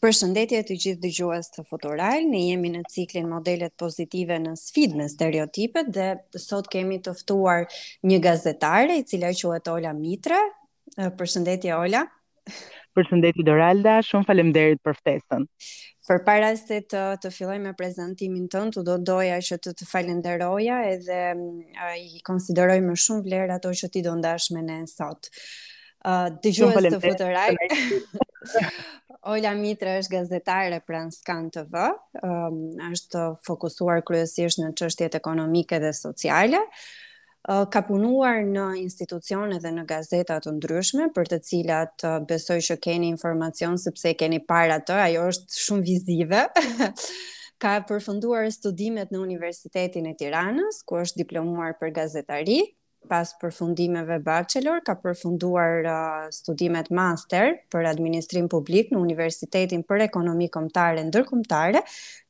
Përshëndetje të gjithë dëgjuesit e Futural, ne jemi në ciklin Modelet Pozitive në Sfidë me Stereotipet dhe sot kemi të ftuar një gazetare i cila quhet Ola Mitre. Përshëndetje Ola. Përshëndetje Doralda, shumë faleminderit për ftesën. Përpara se të, të fillojmë me prezantimin tënd, do doja që të të falenderoja edhe uh, i konsideroj me shumë vlerë ato që ti do ndash me ne sot. Uh, dëgjues të Futural. Ola Mitre është gazetare pranë Scan TV, um, është fokusuar kryesisht në çështjet ekonomike dhe sociale, uh, ka punuar në institucione dhe në gazeta të ndryshme, për të cilat uh, besoj që keni informacion sepse e keni parë atë, ajo është shumë vizive, ka përfunduar studimet në Universitetin e Tiranës, ku është diplomuar për gazetari, pas përfundimeve bachelor ka përfunduar uh, studimet master për administrim publik në Universitetin për Ekonomi Kombëtare Ndërkombëtare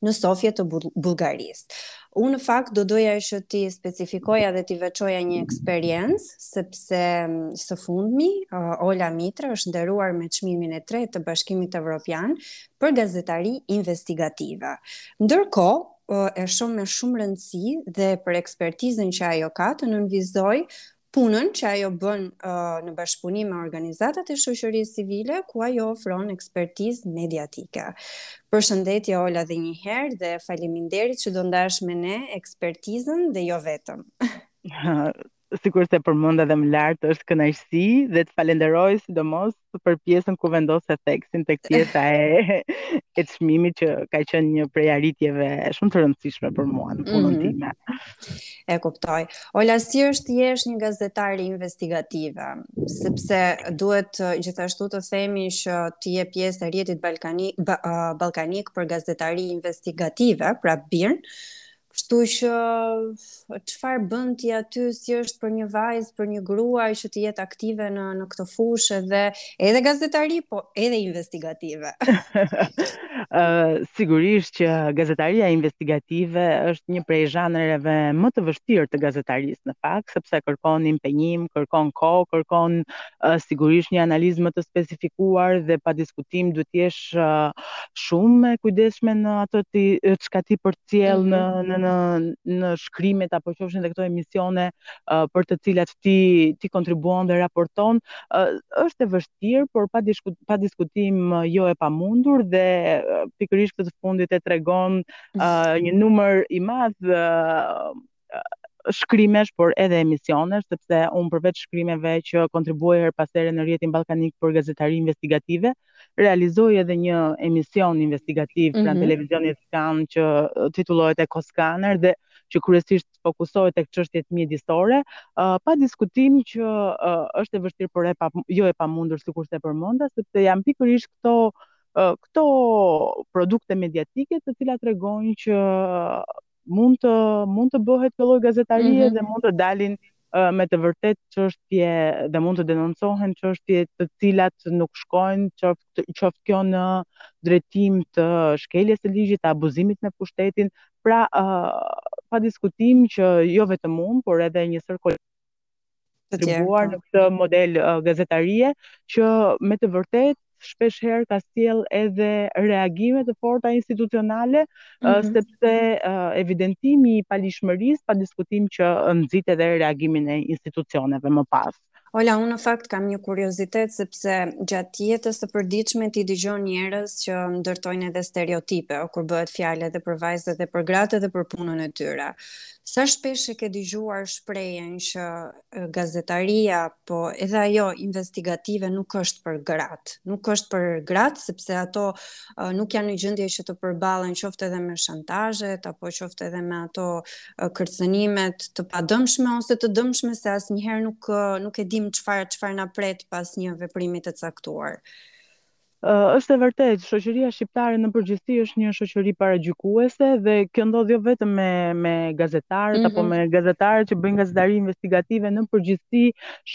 në Sofje të Bullgarisë. Unë në fakt do doja që t'i specifikoja dhe t'i veçoja një eksperiencë, sepse mm, së fundmi, uh, Ola Mitre është nderuar me çmimin e tretë të Bashkimit Evropian për gazetari investigative. Ndërkohë, e shoh me shumë rëndësi dhe për ekspertizën që ajo ka të nënvizoj punën që ajo bën uh, në bashkëpunim me organizatat e shoqërisë civile ku ajo ofron ekspertizë mediatike. Përshëndetje Ola dhe një herë dhe faleminderit që do ndash me ne ekspertizën dhe jo vetëm. sikurse përmenda dhe më lart është kënaqësi dhe të falenderoj sidomos për pjesën ku vendose theksin tek pjesa e e çmimit që ka qenë një prej arritjeve shumë të rëndësishme për mua në punën mhm. time. Mm -hmm. E kuptoj. Ola si është të jesh një gazetare investigative, sepse duhet gjithashtu të themi që ti je pjesë e rrjetit ballkanik ba, ballkanik për gazetari investigative, pra BIRN. Kështu që çfarë bën ti aty si është për një vajzë, për një grua që të jetë aktive në në këtë fushë dhe edhe gazetari, po edhe investigative. Ë sigurisht që gazetaria investigative është një prej zhanreve më të vështirë të gazetarisë në fakt, sepse kërkon impenjim, kërkon kohë, kërkon uh, sigurisht një analizë më të specifikuar dhe pa diskutim duhet të jesh uh, shumë e kujdesshme në atë çka ti për cjell në mhm. në në në shkrimet apo qofshin edhe këto emisione uh, për të cilat ti ti kontribuon dhe raporton uh, është e vështirë por pa diskut, pa diskutim uh, jo e pamundur dhe uh, pikërisht këtë të fundit e tregon uh, një numër i madh uh, shkrimesh, por edhe emisionesh, sepse unë përveç shkrimeve që kontribuoj herë pas here në rrjetin ballkanik për gazetari investigative, realizoj edhe një emision investigativ mm -hmm. pranë mhm. televizionit Skan që titullohet Eko Skaner dhe që kryesisht fokusohet tek çështjet mjedisore, uh, pa diskutim që uh, është e vështirë por e pa, jo e pamundur sikurse e përmenda, sepse janë pikërisht këto këto produkte mediatike të cilat tregojnë që mund të mund të bëhet kjo lloj gazetarie mm -hmm. dhe mund të dalin me të vërtetë çështje dhe mund të denoncohen çështje të cilat nuk shkojnë qoftë qoftë kjo në drejtim të shkeljes së ligjit të abuzimit me pushtetin pra uh, pa diskutim që jo vetëm unë por edhe një sërë kontribuar po. në këtë model uh, gazetarie që me të vërtetë shpesh herë ka sjellë edhe reagime të forta institucionale mm -hmm. sepse uh, evidentimi i paligjshmërisë pa diskutim që nxit edhe reagimin e institucioneve më pas. Ola, unë në fakt kam një kuriozitet sepse gjatë jetës së përditshme ti dëgjon njerëz që ndërtojnë edhe stereotipe, o kur bëhet fjalë edhe për vajzat dhe për gratë dhe për punën e tyre. Sa shpesh e ke dëgjuar shprehjen që gazetaria, po edhe ajo investigative nuk është për gratë. Nuk është për gratë sepse ato uh, nuk janë në gjendje që të përballen qoftë edhe me shantazhet apo qoftë edhe me ato uh, kërcënimet të padukshme ose të dukshme se asnjëherë nuk uh, nuk e dimë çfarë çfarë na pret pas një veprimi të caktuar. Është e vërtetë, shoqëria shqiptare në përgjithësi është një shoqëri paragjykuese dhe kjo ndodh jo vetëm me me gazetaret mm -hmm. apo mhm. me gazetaret që bëjnë gazetari investigative në përgjithësi,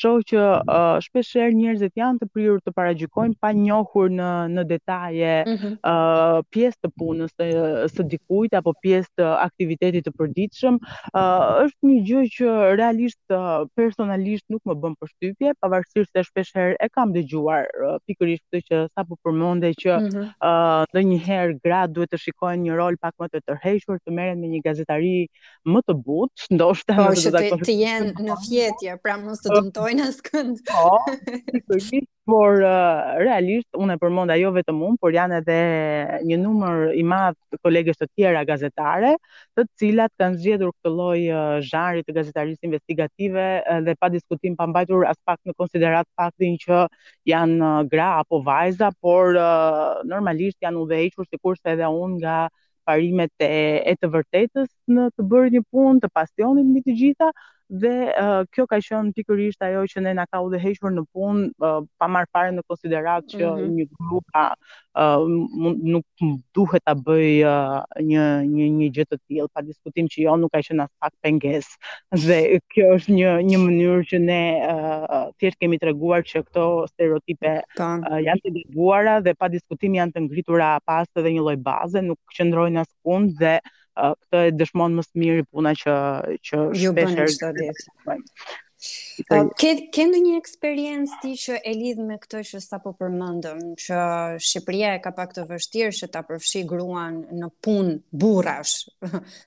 shoh që uh, shpesh herë njerëzit janë të prirur të paragjykojnë pa njohur në në detaje mm -hmm. uh, pjesë të punës të, së dikujt apo pjesë të aktivitetit të përditshëm, është një gjë që realisht personalisht nuk më bën përshtypje, pavarësisht se shpesh herë e kam dëgjuar pikërisht këtë që sapo përmende që mm -hmm. uh, ndonjëherë gratë duhet të shikojnë një rol pak më të tërhequr, të merren me një gazetari më të butë, ndoshta po, më të dakord. të jenë në fjetje, pra mos të dëmtojnë askënd. Po, pikërisht Por realisht unë e përmenda jo vetëm unë, por janë edhe një numër i madh kolegesh të tjera gazetare, të cilat kanë zgjedhur këtë lloj zhanri të gazetarisë investigative dhe pa diskutim pa mbajtur aspak në konsideratë faktin që janë gra apo vajza, por normalisht janë udhëhequr sikurse edhe unë nga parimet e të vërtetës në të bërë një punë, të pasionit mbi të gjitha dhe kjo ka qenë pikërisht ajo që ne na ka udhëhequr në punë pa marrë fare në konsideratë që mhm. një grua nuk duhet ta bëjë një një një gjë të tillë pa diskutim që jo nuk ka qenë aspak pengesë. fakt dhe kjo është një një mënyrë që ne uh, thjesht kemi treguar që këto stereotipe uh, janë të dëbuara dhe pa diskutim janë të ngritura pa as edhe një lloj baze, nuk qëndrojnë askund dhe uh, këtë e dëshmon më së miri puna që që ajo shpesh bën çdo ditë. Po, ke ke ndonjë eksperiencë ti që e lidh me këtë që sapo përmendëm, që Shqipëria e ka pak të vështirë që ta përfshijë gruan në punë burrash,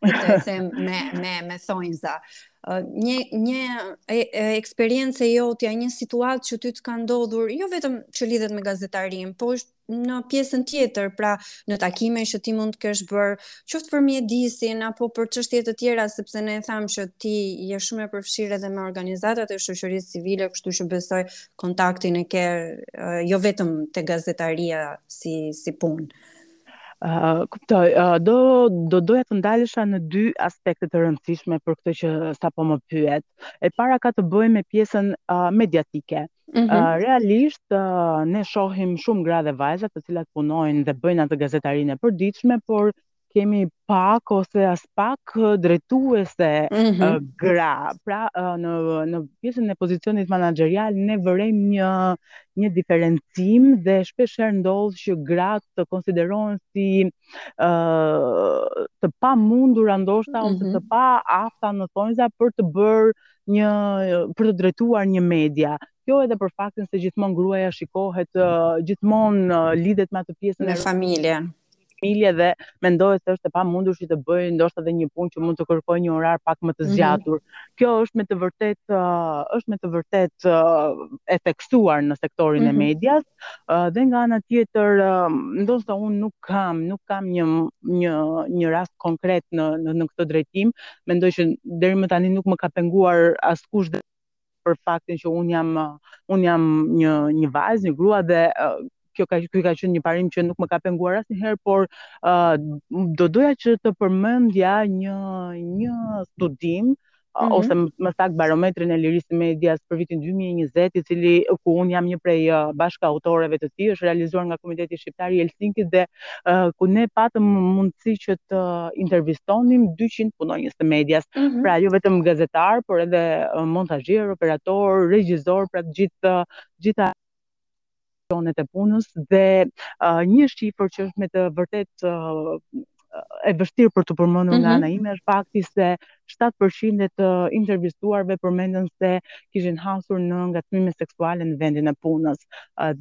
për të them me me me thonjza. Një një e, e, eksperiencë e jotja, një situatë që ty të ka ndodhur, jo vetëm që lidhet me gazetarinë, po është në pjesën tjetër, pra në takime që ti mund të kesh bërë, qoftë për mjedisin apo për çështje të tjera, sepse ne e thamë që ti je shumë e përfshirë edhe me organizatat e shoqërisë civile, kështu që besoj kontaktin e ke jo vetëm te gazetaria si si punë. Uh, kuptoj, uh, do, do doja të ndalesha në dy aspekte të rëndësishme për këtë që sapo më pyete. E para ka të bëjë me pjesën uh, mediatike. Mm -hmm. uh, realisht, uh, ne shohim shumë gra dhe vajza të cilat punojnë dhe bëjnë atë gazetarinë e përditshme, por kemi pak ose aspak drejtuese mm -hmm. uh, gra. Pra, uh, në, në pjesën e pozicionit menaxherial, ne vërejmë një një diferencim dhe shpeshherë ndodh që gratë të konsiderohen si ë të pamundura ndoshta ose mhm. të paafta në thonjza për të bërë një për të drejtuar një media. Kjo edhe për faktin se gjithmonë gruaja shikohet gjithmonë lidhet me atë pjesën e familjes. familje dhe mendohet se është e pamundur që të bëjë ndoshta dhe një punë që mund të kërkojë një orar pak më të mhm. zgjatur. Mm -hmm. Kjo është me të vërtetë uh, është me të vërtetë uh, e theksuar në sektorin mm -hmm. e mhm. medias uh, dhe nga ana tjetër uh, ndoshta unë nuk kam nuk kam një një një rast konkret në në, në këtë drejtim. Mendoj që deri më tani nuk më ka penguar askush dhe për faktin që unë jam unë jam një një vajzë, një grua dhe kjo ka ky ka qenë një parim që nuk më ka penguar asnjëherë, por uh, do doja që të përmendja një një studim mm -hmm. ose më saktë barometrin e lirisë së medias për vitin 2020, i cili ku unë jam një prej bashkautoreve të tij, është realizuar nga Komiteti Shqiptar i Helsinkit dhe ku ne patëm mundësi që të intervistonim 200 punonjës të medias, mm -hmm. pra jo vetëm gazetarë, por edhe montazhierë, operatorë, regjisorë, pra të gjithë punonjësit e punës dhe uh, një shifër që është me të vërtetë uh, e vështirë për t'u përmendur mm -hmm. nga mhm. ana ime është fakti se shtatë për qind e të intervistuarve përmendën se kishin hasur në ngacmime seksuale në vendin e punës.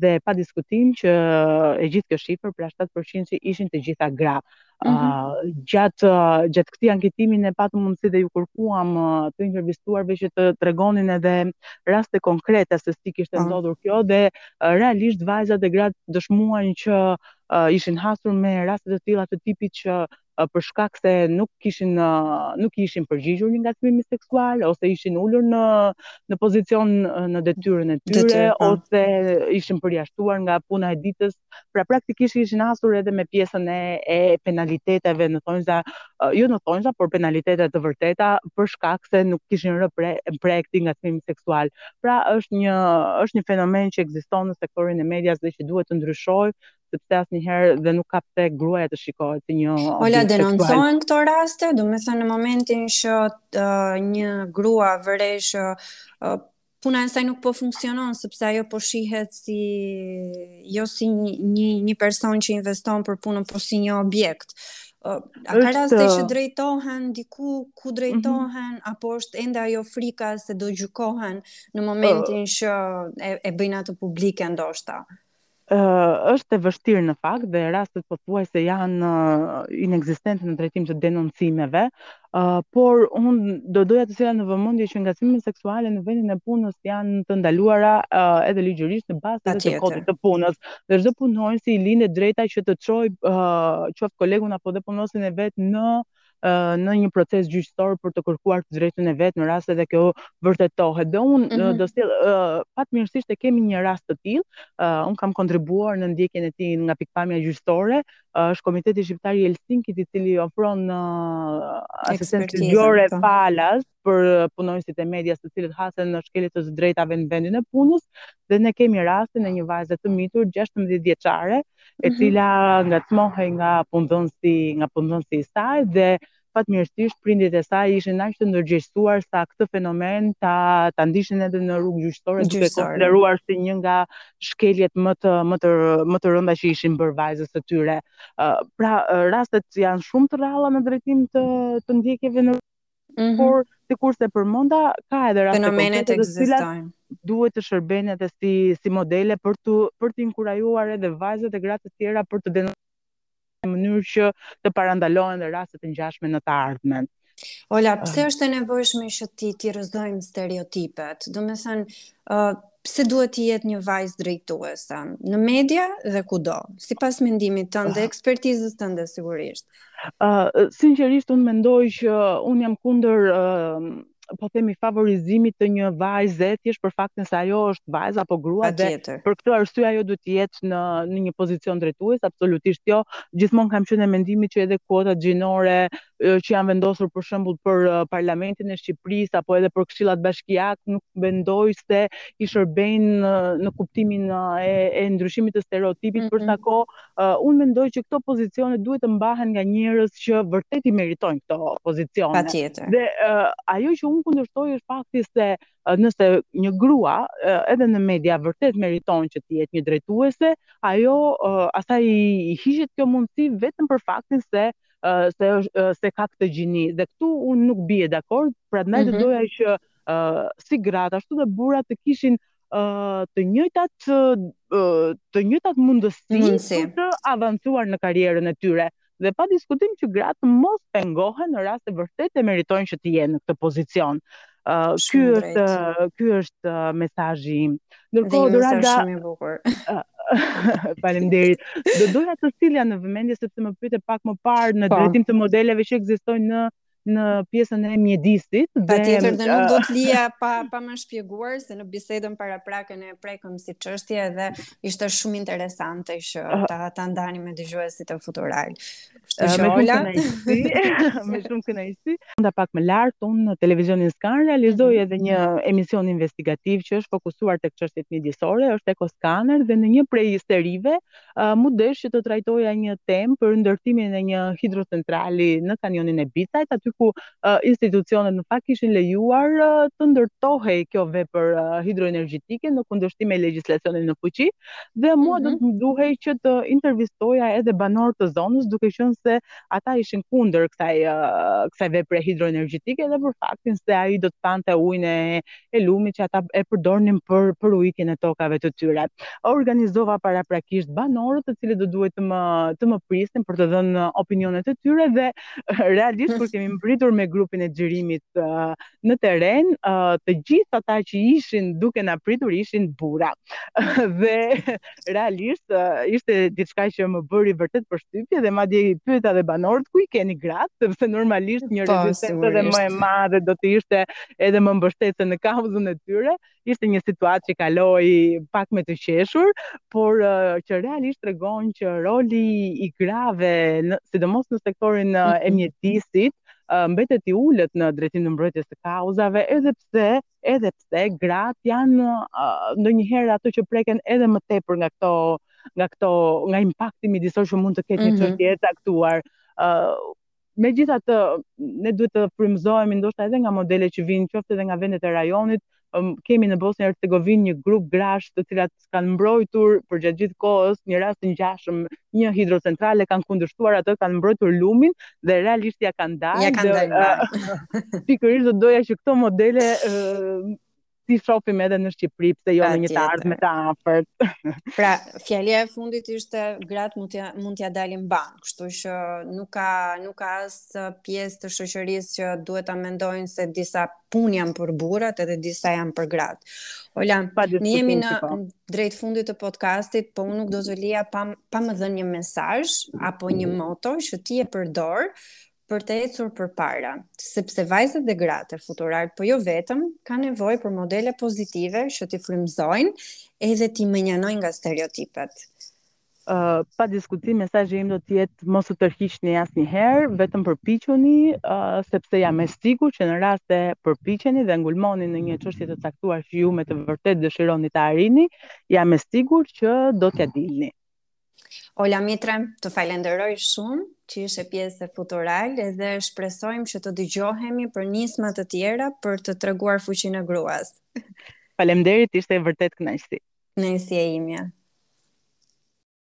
Dhe pa diskutim që e gjithë kjo shifër, pra shtatë për qind që ishin të gjitha gra. Mm -hmm. gjatë gjatë këtij anketimi ne patëm mundësi dhe ju kërkuam të intervistuarve që të tregonin edhe raste konkrete se si kishte ndodhur kjo dhe realisht vajzat dhe gratë dëshmuan që uh, ishin hasur me raste të tilla të tipit që për shkak se nuk kishin nuk i ishin përgjigjur një ngacmimi seksual ose ishin ulur në në pozicion në detyrën e tyre po. ose ishin përjashtuar nga puna e ditës. Pra praktikisht ishin hasur edhe me pjesën e e penaliteteve në thonjza, jo në thonjza, por penalitete të vërteta për shkak se nuk kishin rënë pre, pre e këtij ngacmimi seksual. Pra është një është një fenomen që ekziston në sektorin e medias dhe që duhet të ndryshojë sepse asnjëherë dhe nuk ka pse gruaja të shikohet si një Ola, a denoncohen këto raste, domethënë në momentin që uh, një grua vëren që uh, puna e saj nuk po funksionon sepse ajo po shihet si jo si një një, një person që investon për punën, por si një objekt. Uh, a ka raste që drejtohen diku ku mhm. drejtohen mm -hmm. apo është ende ajo frika se do gjykohen në momentin uh, që e, e bëjnë atë publike ndoshta? Ëh. Është e vështirë në fakt dhe rastet pothuajse janë inekzistente në drejtim të denoncimeve, por unë do doja të sillja në vëmendje që ngacmimet seksuale në vendin e punës janë të ndaluara edhe ligjërisht në bazë të kodit të punës. Dhe çdo punonjësi i lind e drejta që të çojë qoftë kolegun apo dhe punonjësin e vet në në një proces gjyqësor për të kërkuar të drejtën e vet në rast se dhe kjo vërtetohet. Dhe unë mm -hmm. do sjell uh, fatmirësisht e kemi një rast të tillë. Uh, unë kam kontribuar në ndjekjen e tij nga pikëpamja gjyqësore. Uh, është Komiteti Shqiptar i Helsinkit i cili ofron uh, asistencë ligjore po. falas për punonjësit e medias të cilët hasen në shkelje të të drejtave në vendin e punës dhe ne kemi rastin e një vajze të mitur 16 vjeçare e mhm. cila ngacmohej nga punëdhënësi nga punëdhënësi i saj dhe fatmirësisht prindit e saj ishin aq të ndërgjegjësuar sa këtë fenomen ta ta ndiqnin edhe në rrugë gjyqësore duke e konsideruar si një nga shkeljet më të më të më të rënda që i ishin bërë vajzës së tyre. Pra rastet janë shumë të rralla në drejtim të të ndjekjeve në mm -hmm. por sikurse përmenda ka edhe raste fenomenet ekzistojnë. Duhet të shërbejnë edhe si si modele për të për të inkurajuar edhe vajzat e gratë të tjera për të denoncuar në mënyrë që të parandalohen dhe raste të ngjashme në të ardhmen. Ola, ah. pse është e nevojshme që t'i t'i rrëzojmë stereotipet? Domethënë, uh, pse duhet të jetë një vajzë drejtuese në media dhe kudo, sipas mendimit tënd dhe ah. ekspertizës tënde sigurisht. Sinqerisht unë mendoj që unë jam kundër po themi favorizimit të një vajze thjesht për faktin se ajo është vajzë apo grua dhe për këtë arsye ajo duhet të jetë në në një pozicion drejtues absolutisht jo gjithmonë kam qenë e mendimit që edhe kuotat gjinore që janë vendosur për shembull për parlamentin e Shqipërisë apo edhe për këshillat bashkiakë nuk mendoj se i shërbejnë në kuptimin e, e ndryshimit të stereotipit mm -hmm. për sa kohë Unë mendoj që këto pozicione duhet të mbahen nga njerëz që vërtet i meritojnë këto pozicione. Patjetër. Dhe uh, ajo që unë kundërshtoj është fakti se uh, nëse një grua uh, edhe në media vërtet meriton që të jetë një drejtuese, ajo uh, asaj i, i hiqet kjo mundësi vetëm për faktin se uh, se është uh, se ka këtë gjini dhe këtu unë nuk bie dakord, prandaj mm -hmm. do mhm. doja që uh, si gratë ashtu dhe burrat të kishin të njëjtat të njëjtat mundësi, mundësi për të avancuar në karrierën e tyre dhe pa diskutim që gratë mos pengohen në rast se vërtet e meritojnë që të jenë në këtë pozicion. Uh, ky është ky është uh, mesazhi im. Ndërkohë Doralda shumë i bukur. Faleminderit. Do doja të sillja në vëmendje sepse më pyete pak më parë në po. drejtim të modeleve që ekzistojnë në në pjesën e mjedisit dhe patjetër dhe nuk do të lija pa pa më shpjeguar se në bisedën paraprake e prekëm si çështje dhe ishte shumë interesante që ta ta ndani me dëgjuesit e Futural. Kështu që Ola me shumë kënaqësi. Nda pak më lart unë në televizionin Skan realizoj mhm. edhe një emision investigativ që është fokusuar tek çështjet mjedisore, është Eco Scanner dhe në një prej serive M'u desh që të trajtoja një temë për ndërtimin e një hidrocentrali në kanionin e Bicajt, aty ku institucionet në fakt kishin lejuar të ndërtohej kjo vepër hidroenergjetike në kundërshtim me legjislacionin në fuqi dhe mua mm -hmm. do mhm. të më duhej që të intervistoja edhe banorë të zonës duke qenë se ata ishin kundër kësaj kësaj vepre hidroenergjetike dhe për faktin se ai do të thante ujin e e lumit që ata e përdornin për për ujitjen e tokave të tyre. Organizova paraprakisht banorët të cilët do duhej të më të më prisnin për të dhënë opinionet e tyre dhe realisht kur kemi mbërritur me grupin e xhirimit uh, në terren, uh, të gjithë ata që ishin duke na pritur ishin burra. dhe realisht ishte diçka që më bëri vërtet përshtypje dhe madje i pyeta dhe banorët ku i keni gratë, sepse normalisht një po, rezistencë edhe më e madhe do të ishte edhe më mbështetëse në kauzën e tyre. Ishte një situatë që kaloi pak me të qeshur, por që realisht tregon që roli i grave, në, sidomos në sektorin e mhm. mjedisit, mbetet i ulët në drejtim të mbrojtjes së kauzave, edhe pse edhe pse gratë janë ndonjëherë ato që preken edhe më tepër nga këto nga këto nga impakti mjedisor që mund të ketë një mm -hmm. çështje e caktuar. ë uh, Megjithatë, ne duhet të frymëzohemi ndoshta edhe nga modele që vijnë qoftë edhe nga vendet e rajonit. Um, kemi në Bosnjë Hercegovinë një grup grash të cilat kanë mbrojtur përgjatë gjithë kohës një rast të ngjashëm, një hidrocentral e kanë kundërshtuar atë, kanë mbrojtur lumin dhe realisht ia kanë dalë. Ia kanë dalë. Pikërisht do doja që këto modele t'i shohim edhe në Shqipëri, pse jo në një të ardhme të afërt. pra, fjalia e fundit ishte gratë mund t'ia mund t'ia dalin mbanë, kështu që nuk ka nuk ka as pjesë të shoqërisë që duhet ta mendojnë se disa punë janë për burrat edhe disa janë për gratë. Ola, ne jemi po. drejt fundit të podcastit, po unë nuk do të lija pa, pa më dhënë një mesazh apo një mhm. moto që ti e përdor për të ecur përpara, sepse vajzat dhe gratë e Futural, po jo vetëm, kanë nevojë për modele pozitive që t'i frymëzojnë edhe t'i mënjanojnë nga stereotipet. pa diskutim mesazhi im do të jetë mos u tërhiqni asnjëherë, vetëm përpiquni uh, sepse jam e sigurt që në rast se përpiqeni dhe ngulmoni në një çështje të caktuar që ju me të vërtetë dëshironi ta arrini, jam e sigurt që do t'ia dilni. Ola Mitre, të falënderoj shumë që ishe pjesë e Futural dhe shpresojmë që të dëgjohemi për nisma të tjera për të treguar fuqinë e gruas. Faleminderit, ishte vërtet kënaqësi. Kënaqësi e imja.